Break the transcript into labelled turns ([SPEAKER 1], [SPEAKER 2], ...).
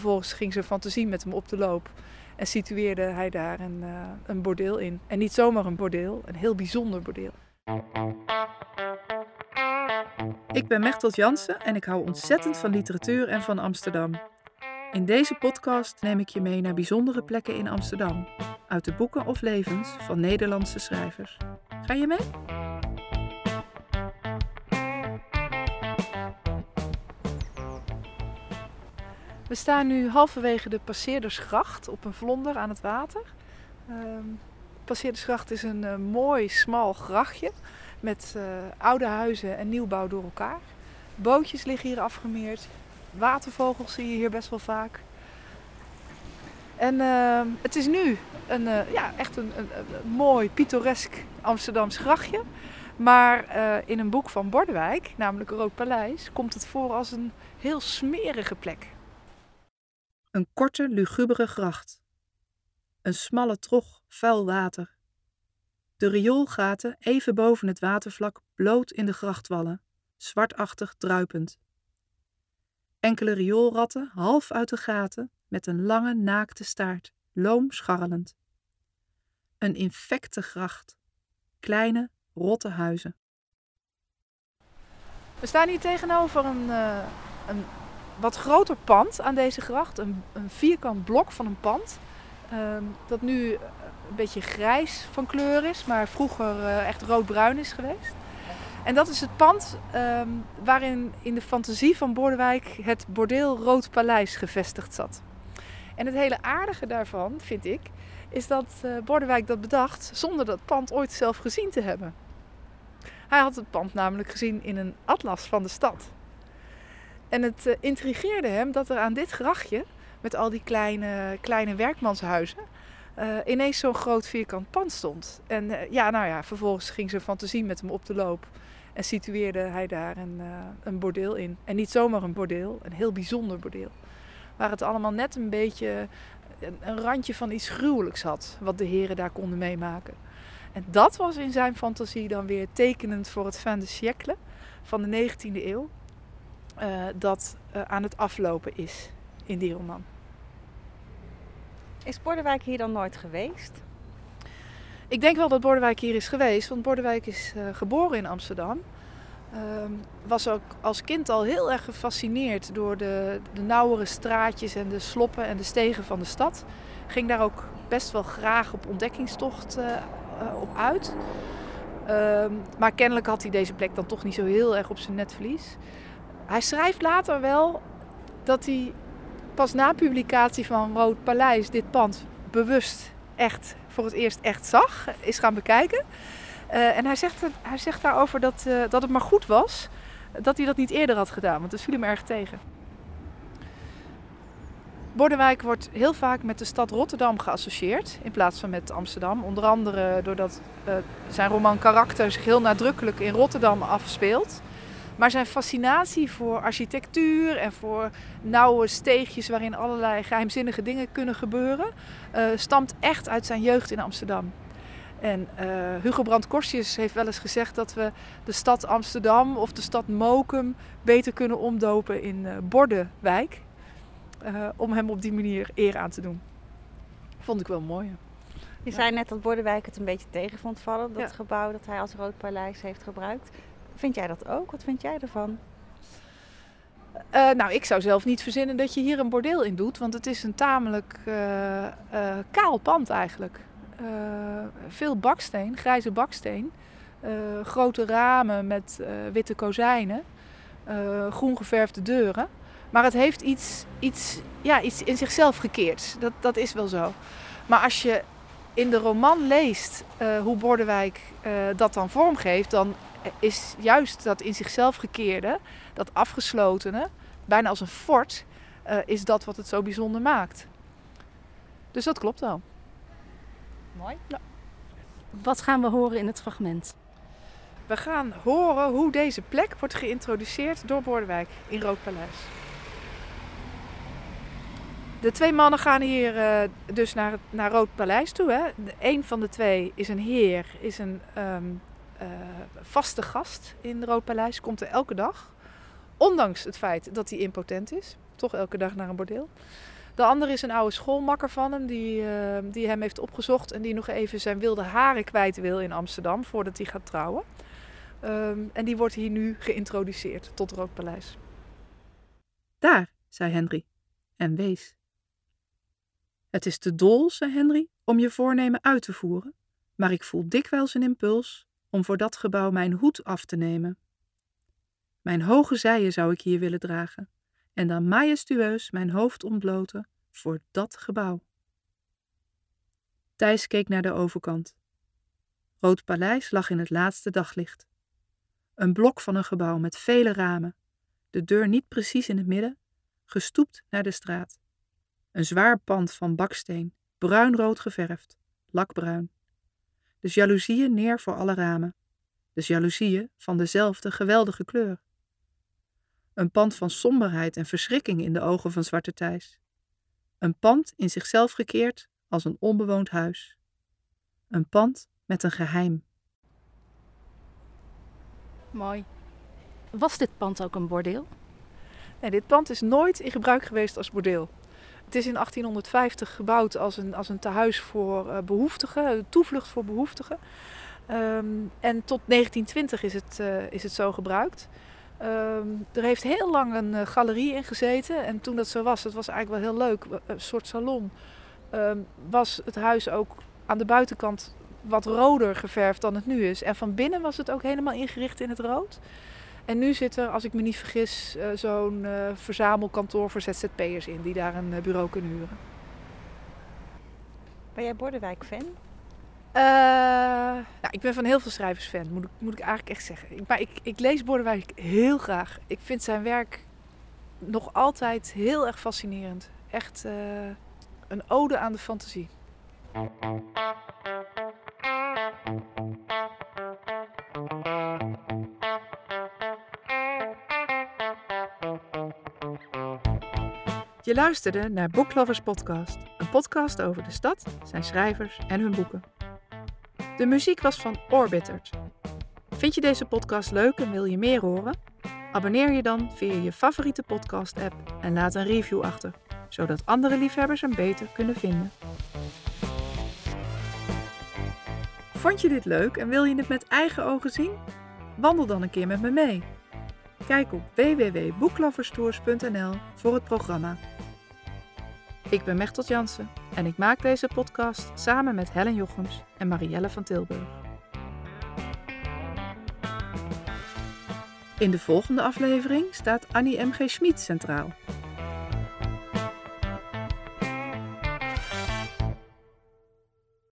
[SPEAKER 1] vervolgens ging zijn fantasie met hem op de loop. En situeerde hij daar een, uh, een bordeel in. En niet zomaar een bordeel, een heel bijzonder bordeel. Ik ben Mechtelt Jansen en ik hou ontzettend van literatuur en van Amsterdam. In deze podcast neem ik je mee naar bijzondere plekken in Amsterdam. Uit de boeken of levens van Nederlandse schrijvers. Ga je mee? We staan nu halverwege de Passeerdersgracht op een vlonder aan het water. Uh, Passeerdersgracht is een uh, mooi, smal grachtje met uh, oude huizen en nieuwbouw door elkaar. Bootjes liggen hier afgemeerd. Watervogels zie je hier best wel vaak. En uh, het is nu een, ja, echt een, een, een, mooi, pittoresk Amsterdams grachtje. Maar in een boek van Bordewijk, namelijk Rood Paleis, komt het voor als een heel smerige plek. Een korte, lugubere gracht. Een smalle trog vuil water. De rioolgaten even boven het watervlak bloot in de grachtwallen, zwartachtig druipend. Enkele rioolratten half uit de gaten met een lange naakte staart, loom scharrelend. Een infecte gracht, kleine, rotte huizen. We staan hier tegenover een, uh, een wat groter pand aan deze gracht. Een, een vierkant blok van een pand. Um, dat nu een beetje grijs van kleur is, maar vroeger uh, echt roodbruin is geweest. En dat is het pand um, waarin in de fantasie van Bordewijk het bordeel Rood Paleis gevestigd zat. En het hele aardige daarvan, vind ik, is dat uh, Bordewijk dat bedacht zonder dat pand ooit zelf gezien te hebben. Hij had het pand namelijk gezien in een atlas van de stad. En het uh, intrigeerde hem dat er aan dit grachtje, met al die kleine, kleine werkmanshuizen, uh, ineens zo'n groot vierkant pand stond. En uh, ja, nou ja, vervolgens ging zijn fantasie met hem op de loop. En situeerde hij daar een, een bordeel in. En niet zomaar een bordeel, een heel bijzonder bordeel. Waar het allemaal net een beetje een, een randje van iets gruwelijks had, wat de heren daar konden meemaken. En dat was in zijn fantasie dan weer tekenend voor het fin de siècle van de 19e eeuw. Uh, dat uh, aan het aflopen is in die roman.
[SPEAKER 2] Is Bordewijk hier dan nooit geweest?
[SPEAKER 1] Ik denk wel dat Bordewijk hier is geweest, want Bordewijk is uh, geboren in Amsterdam. was ook als kind al heel erg gefascineerd door de, de nauwere straatjes en de sloppen en de stegen van de stad. Ging daar ook best wel graag op ontdekkingstocht op uit. Ehm, maar kennelijk had hij deze plek dan toch niet zo heel erg op zijn netvlies. Hij schrijft later wel dat hij pas na publicatie van Rood Paleis dit pand bewust echt voor het eerst echt zag, is gaan bekijken. Uh, en hij zegt, hij zegt daarover dat, uh, dat het maar goed was dat hij dat niet eerder had gedaan, want het viel hem erg tegen. Bordewijk wordt heel vaak met de stad Rotterdam geassocieerd in plaats van met Amsterdam. Onder andere doordat uh, zijn roman Karakter zich heel nadrukkelijk in Rotterdam afspeelt. Maar zijn fascinatie voor architectuur en voor nauwe steegjes waarin allerlei geheimzinnige dingen kunnen gebeuren, uh, stamt echt uit zijn jeugd in Amsterdam. En uh, Hugo Brandt Korsius heeft wel eens gezegd dat we de stad Amsterdam of de stad Mokum beter kunnen omdopen in uh, Bordenwijk. om hem op die manier eer aan te doen. Vond ik wel mooi.
[SPEAKER 2] Je ja. zei net dat Bordewijk het een beetje tegen vond vallen, dat ja. gebouw dat hij als Rood Paleis heeft gebruikt. Vind jij dat ook? Wat vind jij ervan?
[SPEAKER 1] Uh, nou, ik zou zelf niet verzinnen dat je hier een bordeel in doet, want het is een tamelijk uh, uh, kaal pand eigenlijk. veel baksteen, grijze baksteen, grote ramen met witte kozijnen, groen geverfde deuren. Maar het heeft iets, iets, ja, iets in zichzelf gekeerd. Dat, dat is wel zo. Maar als je in de roman leest hoe Bordewijk dat dan vormgeeft, dan is juist dat in zichzelf gekeerde, dat afgeslotene, bijna als een fort, uh, is dat wat het zo bijzonder maakt. Dus dat klopt wel.
[SPEAKER 2] Mooi.
[SPEAKER 1] Ja.
[SPEAKER 2] Wat gaan we horen in het fragment?
[SPEAKER 1] We gaan horen hoe deze plek wordt geïntroduceerd door Bordewijk in Rood Paleis. De twee mannen gaan hier uh, dus naar, naar Rood Paleis toe. Hè. Een van de twee is een heer, is een um, uh, vaste gast in Rood Paleis, komt er elke dag. Ondanks het feit dat hij impotent is.
[SPEAKER 3] toch elke dag naar een bordeel. De andere is een oude schoolmakker van hem, die, eh, die hem heeft opgezocht en die nog even zijn wilde haren kwijt wil in Amsterdam voordat hij gaat trouwen. Ehm, en die wordt hier nu geïntroduceerd tot Roodpaleis.
[SPEAKER 1] Daar, zei Henry en wees. Het is te dol, zei Henry, om je voornemen uit te voeren, maar ik voel dikwijls een impuls om voor dat gebouw mijn hoed af te nemen. Mijn hoge zijen zou ik hier willen dragen en dan majestueus mijn hoofd ontbloten voor dat gebouw. Thijs keek naar de overkant. Rood Paleis lag in het laatste daglicht. Een blok van een gebouw met vele ramen, de deur niet precies in het midden, gestoept naar de straat. Een zwaar pand van baksteen, bruinrood geverfd, lakbruin. De jaloezieën neer voor alle ramen. De jaloezieën van dezelfde geweldige kleur. Een pand van somberheid en verschrikking in de ogen van Zwarte Thijs. Een pand in zichzelf gekeerd als een onbewoond huis. Een pand met een geheim.
[SPEAKER 4] Mooi. Was dit pand ook een bordeel?
[SPEAKER 3] Nee, dit pand is nooit in gebruik geweest als bordeel. Het is in 1850 gebouwd als een, als een tehuis voor uh, behoeftigen, een toevlucht voor behoeftigen. Um, en tot 1920 is het, uh, is het zo gebruikt. Um, er heeft heel lang een uh, galerie in gezeten. En toen dat zo was, dat was eigenlijk wel heel leuk, een soort salon, um, was het huis ook aan de buitenkant wat roder geverfd dan het nu is. En van binnen was het ook helemaal ingericht in het rood. En nu zit er, als ik me niet vergis, uh, zo'n uh, verzamelkantoor voor ZZP'ers in die daar een uh, bureau kunnen huren.
[SPEAKER 2] Ben jij Bordewijk-fan?
[SPEAKER 3] nou, ik ben van heel veel schrijvers fan, moet ik, moet ik eigenlijk echt zeggen. Ik, maar ik, ik lees Bordewijk heel graag. Ik vind zijn werk nog altijd heel erg fascinerend. Echt een ode aan de fantasie.
[SPEAKER 1] Je luisterde naar Booklovers Podcast, een podcast over de stad, zijn schrijvers en hun boeken. De muziek was van Orbitert. Vind je deze podcast leuk en wil je meer horen? Abonneer je dan via je favoriete podcast-app en laat een review achter, zodat andere liefhebbers hem beter kunnen vinden. Vond je dit leuk en wil je het met eigen ogen zien? Wandel dan een keer met me mee. Kijk op www.boekloverstours.nl voor het programma. Ik ben Mechtel Jansen en ik maak deze podcast samen met Helen Jochems en Marielle van Tilburg. In de volgende aflevering staat Annie M.G. Schmid centraal.